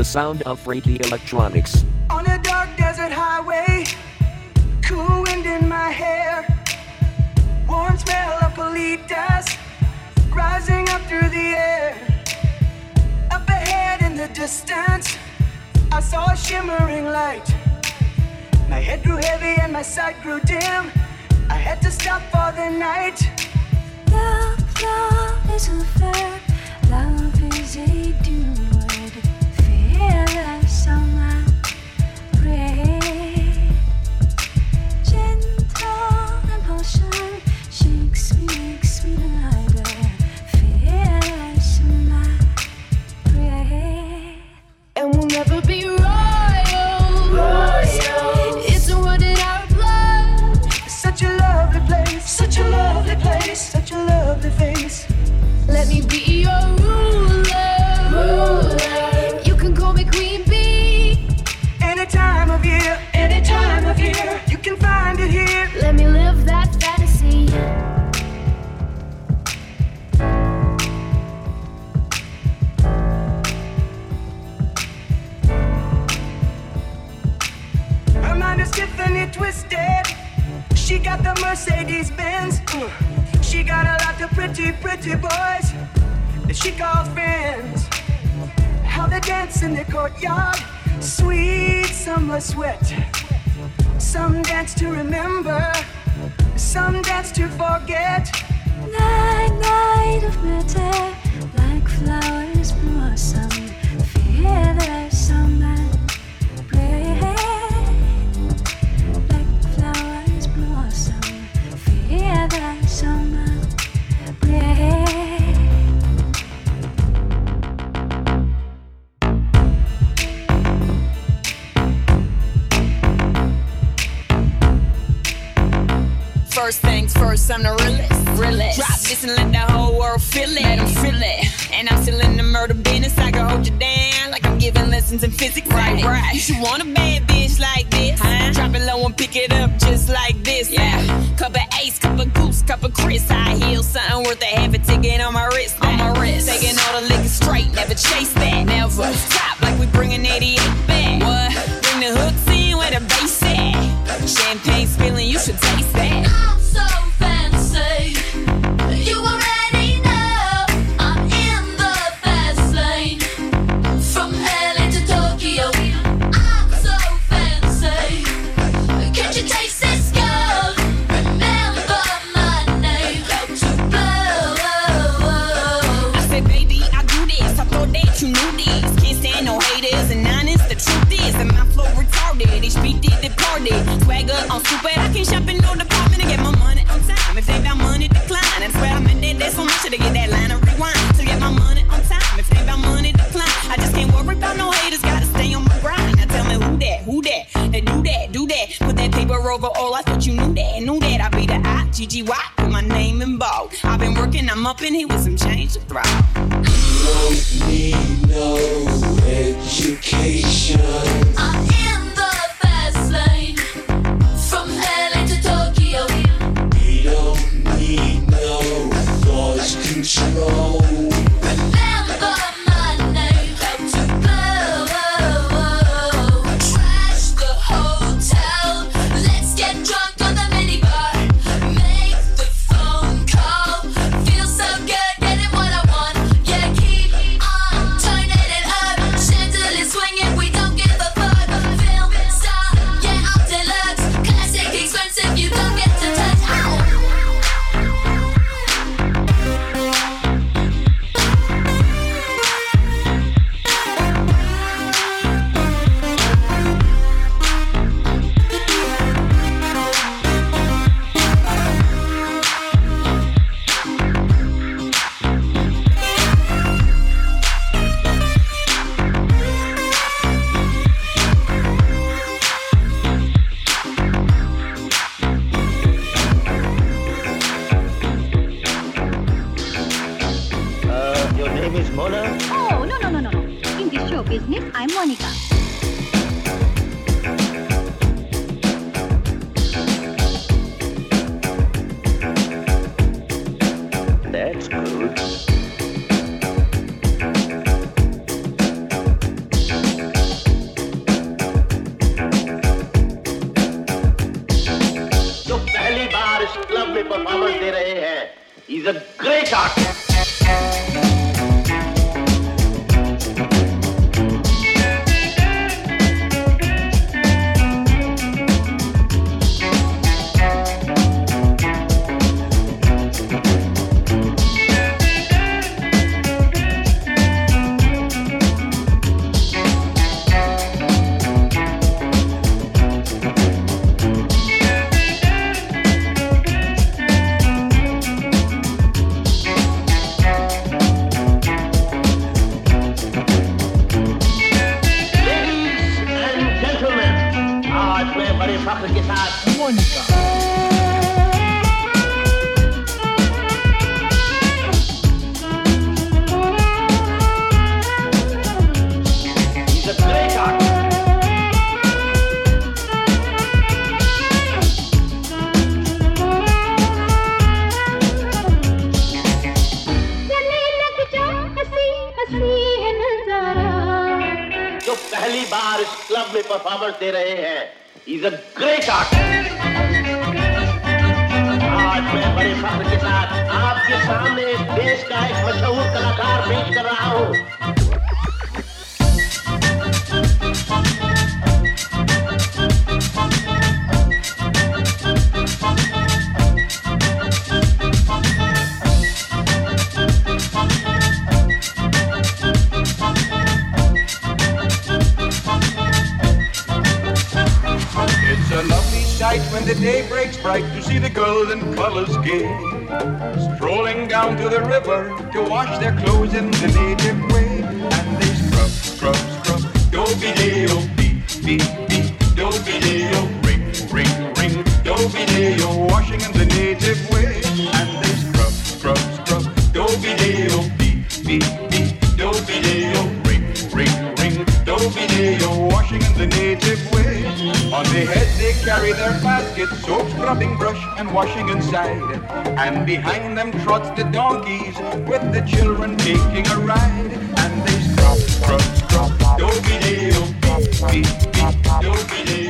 the sound of Freaky Electronics. On a dark desert highway, cool wind in my hair, warm smell of colitas rising up through the air. Up ahead in the distance, I saw a shimmering light. My head grew heavy and my sight grew dim. I had to stop for the night. Love, love is a verb. Love is a doing place, such a lovely place, such a lovely face. Sweat. First I'm the realest. realest. Drop this and let the whole world feel it. Let 'em feel it. And I'm still in the murder business. I can hold you down like I'm giving lessons in physics. Right, right. You should want a bad bitch like this. Huh? Drop it low and pick it up just like this. Yeah. Cup of ace, cup of goose, cup of Chris. High heel, something worth a half a ticket on my wrist. On my wrist. Taking all the liquor straight, never chase that. Never stop like we bring bringing 88 back. What? Bring the hooks in where the bass at. Champagne spilling, you should taste that. Swagger on stupid. I can shop in no department and get my money on time. If they got money, decline. That's where I'm at. That, that's so much to get that line of rewind. To get my money on time. If they got money, decline. I just can't worry about no haters. Gotta stay on my grind. Now tell me who that, who that. They do that, do that. Put that paper over all. I thought you knew that, knew that. I be the I, G G Y. Put my name in bold. I've been working, I'm up in here with some change to throw. don't need no education. I'm He's a great artist. Performance दे रहे हैं। Is a great art आज मैं बड़े फख्र के साथ आपके सामने देश का एक मशहूर कलाकार पेश कर रहा हूँ। And colors gay, strolling down to the river to wash their clothes in the native way. And they scrub, scrub, scrub, dopey-dee-oh. On the head they carry their basket, soap, scrubbing brush, and washing inside. And behind them trots the donkeys, with the children taking a ride. And they scrub, scrub, scrub, do be do be be, do be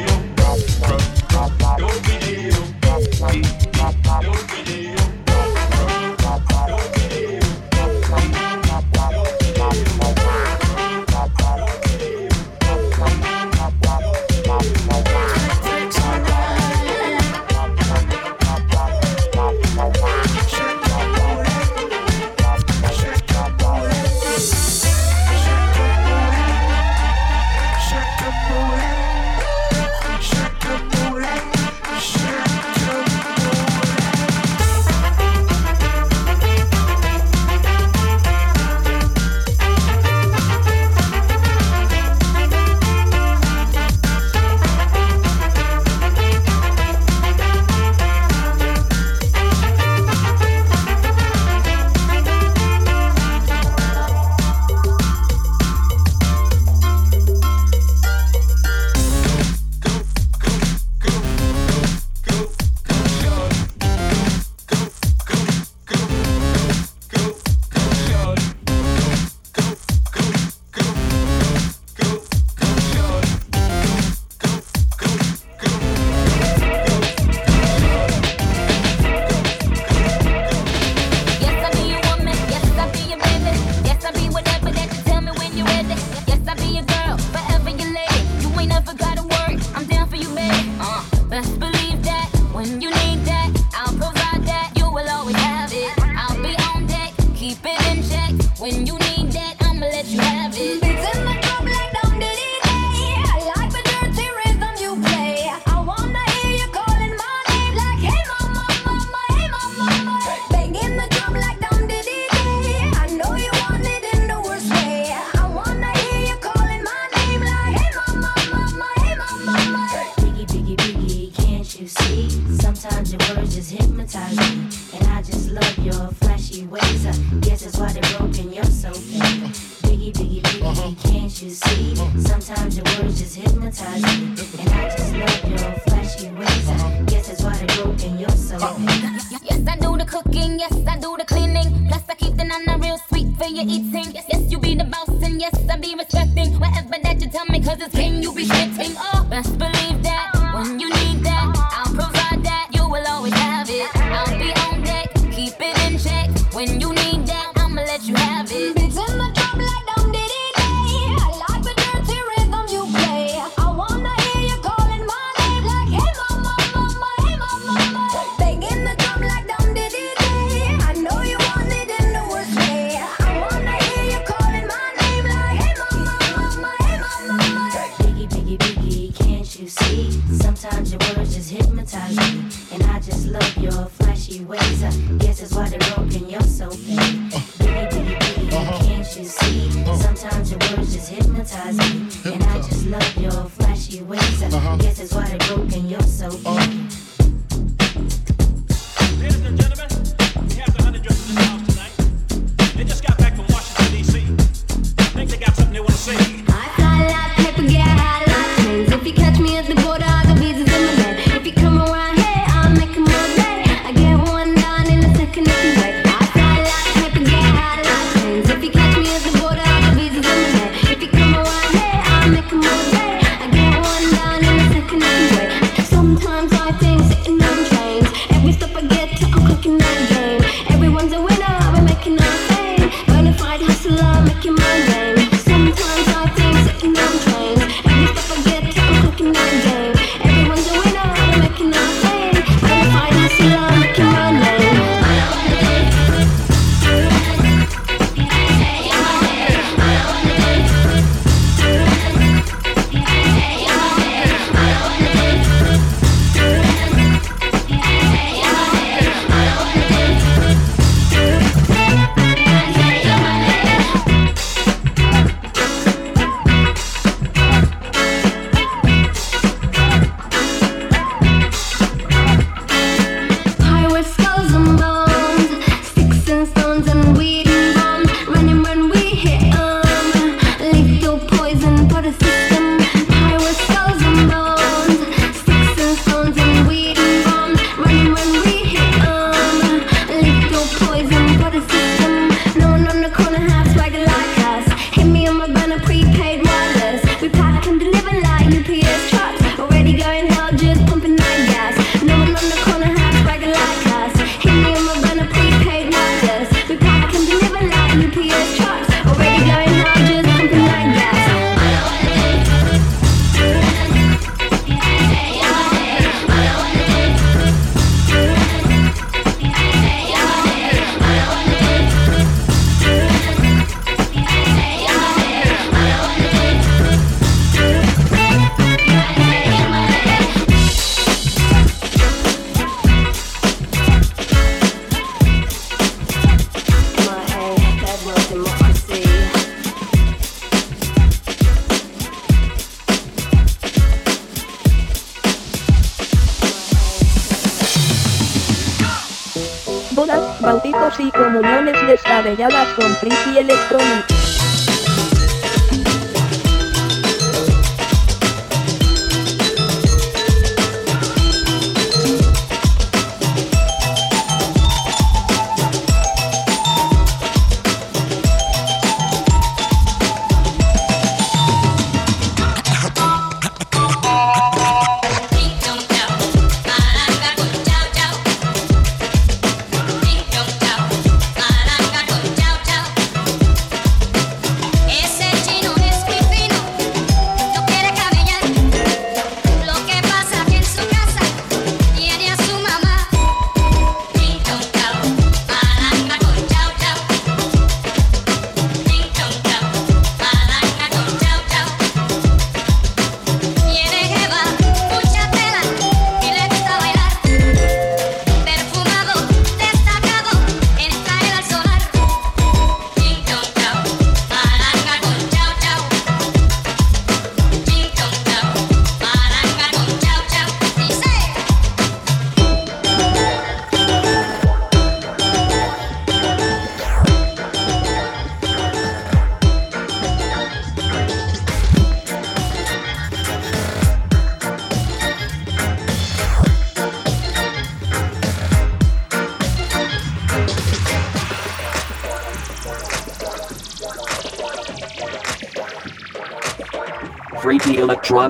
comuniones les arelladas con Friki Electronics.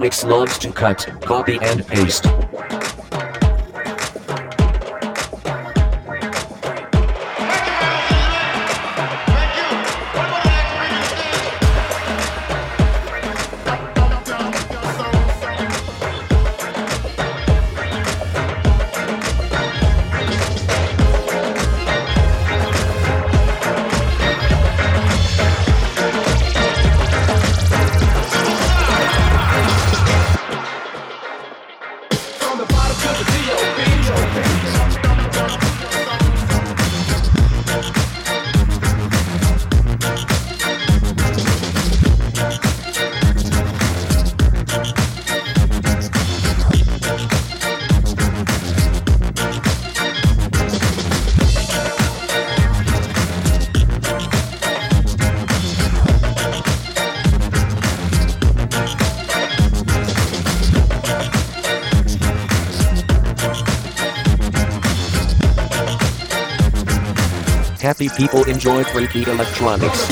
Alex logs to cut, copy and paste. people enjoy creepy electronics.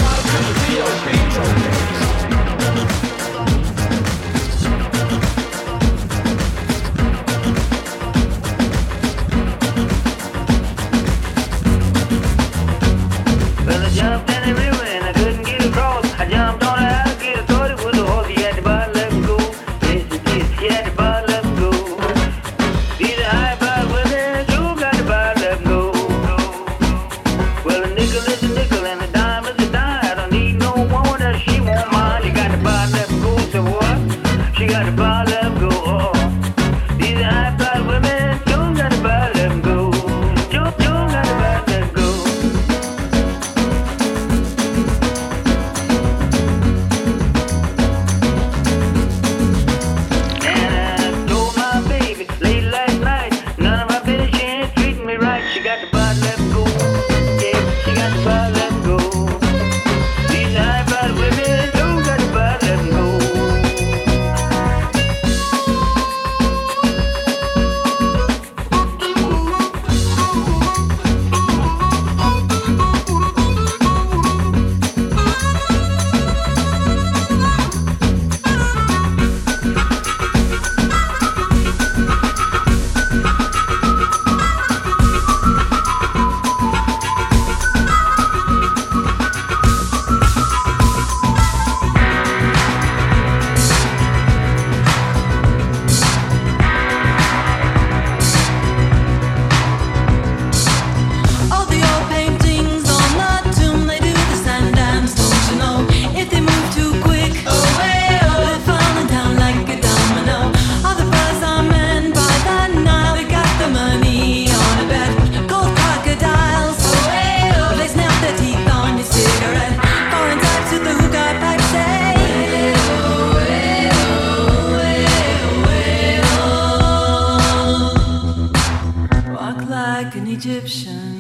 like an Egyptian.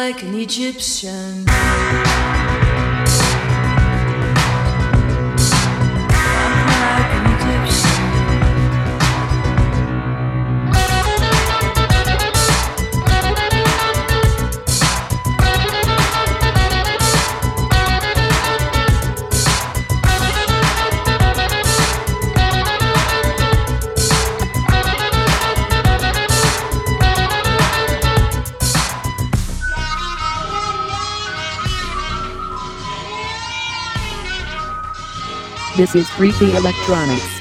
like an Egyptian. This is Freaky Electronics.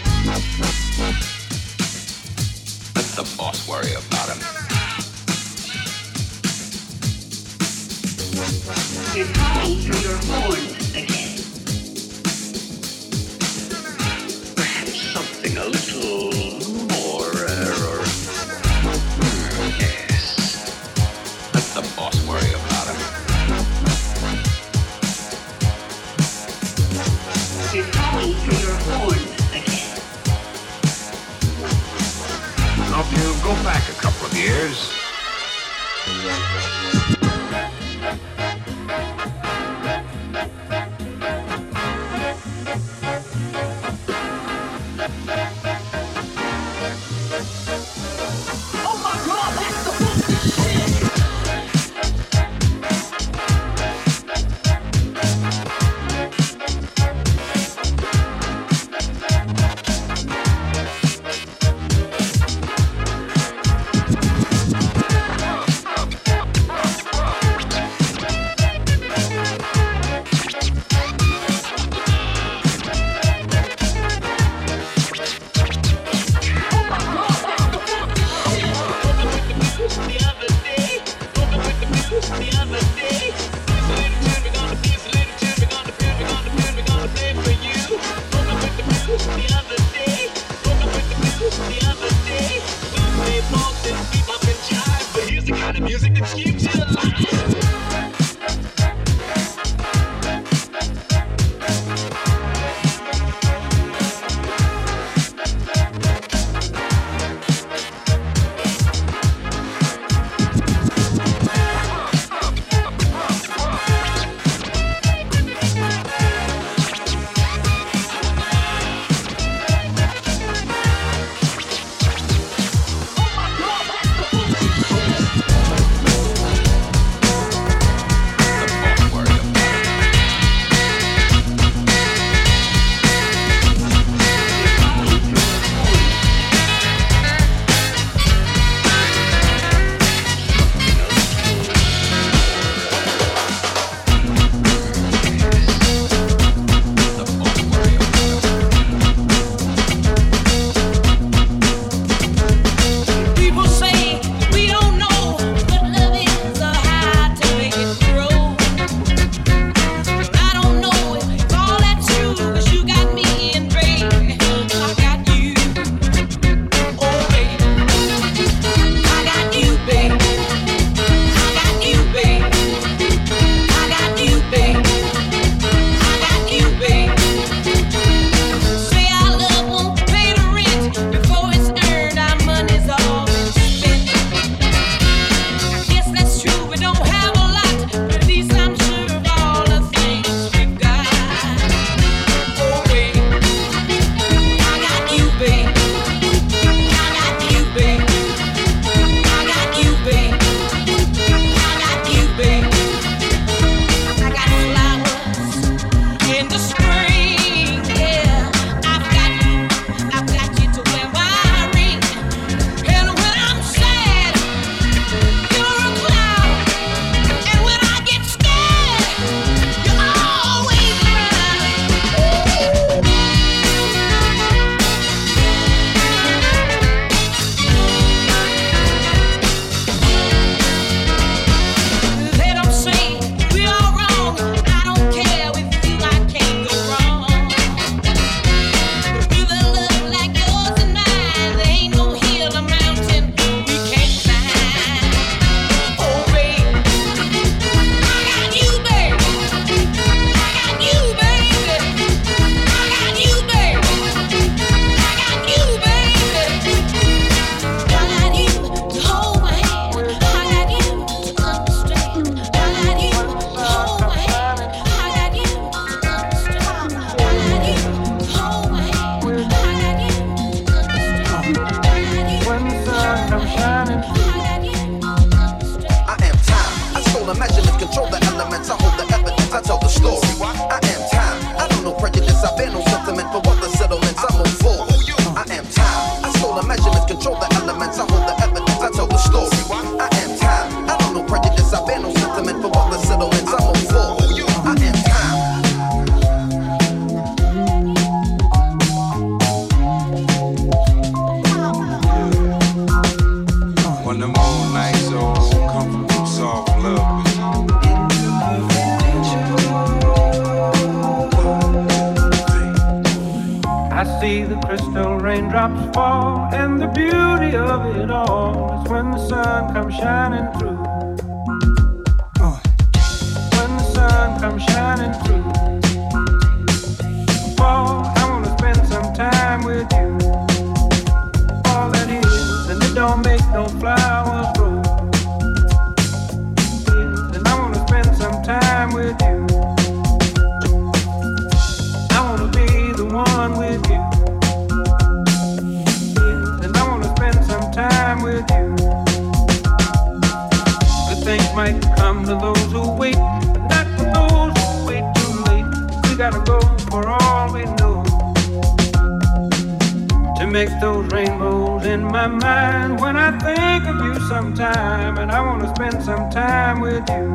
make those rainbows in my mind when I think of you sometime, and I wanna spend some time with you.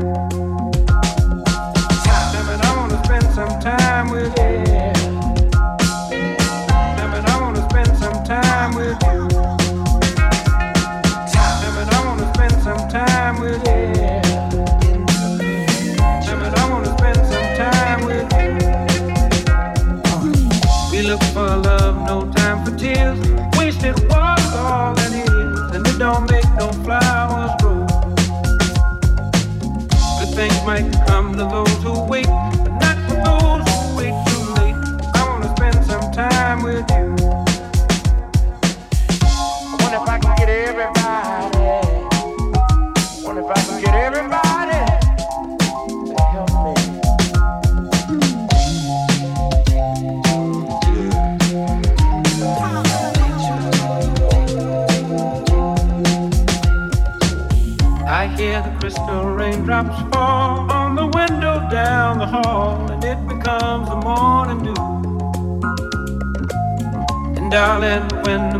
Time, and I wanna spend some time with you.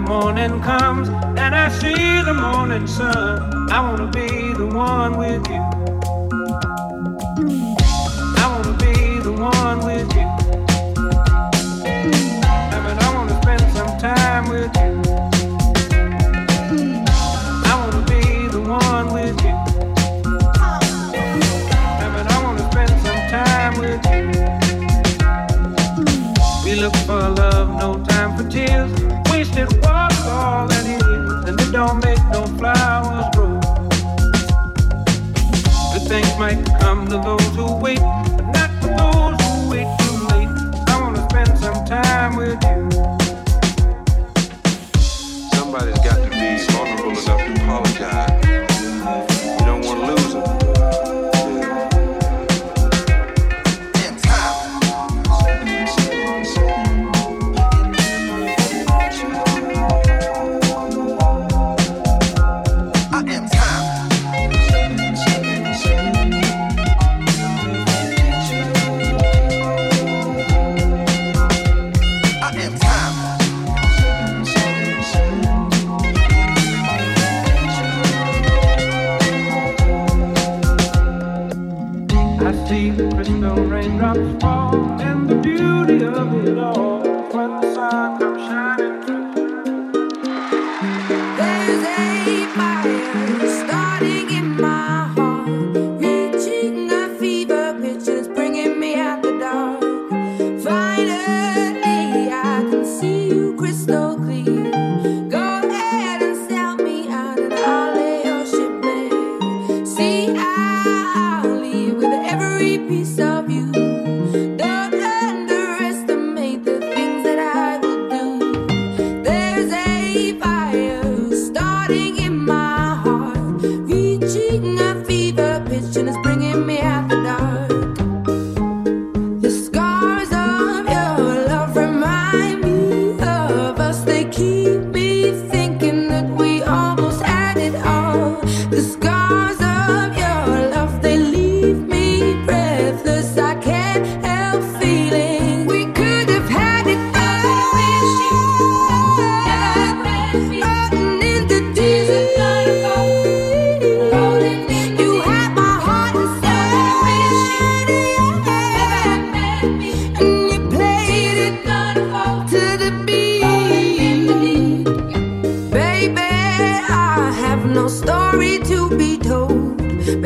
morning comes and I see the morning sun, I wanna be the one with you.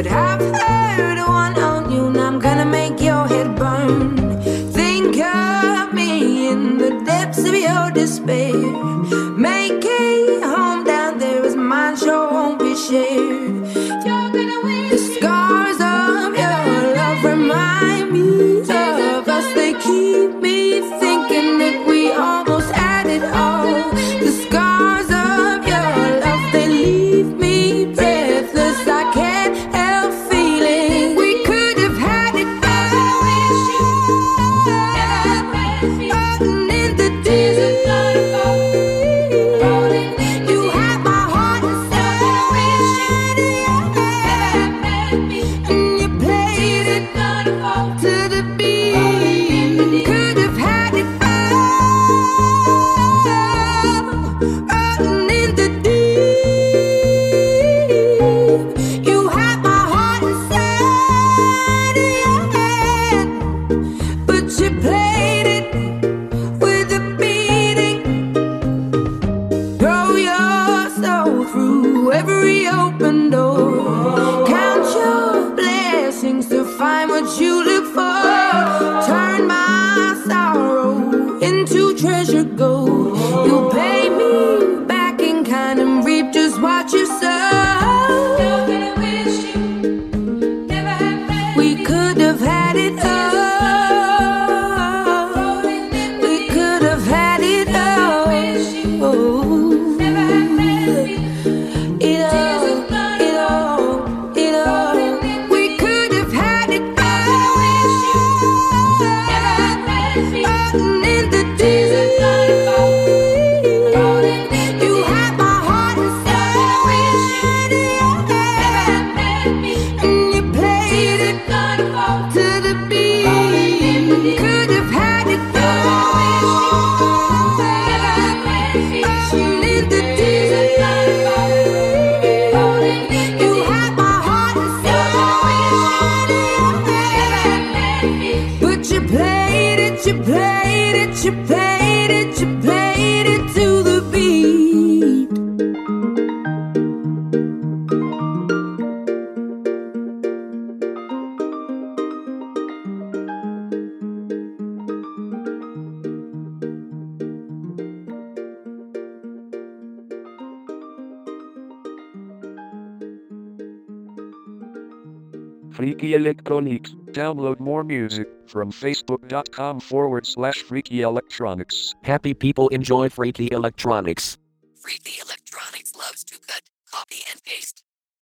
have. Electronics. Download more music from facebook.com forward slash freaky electronics. Happy people enjoy freaky electronics. Freaky Electronics loves to cut, copy, and paste.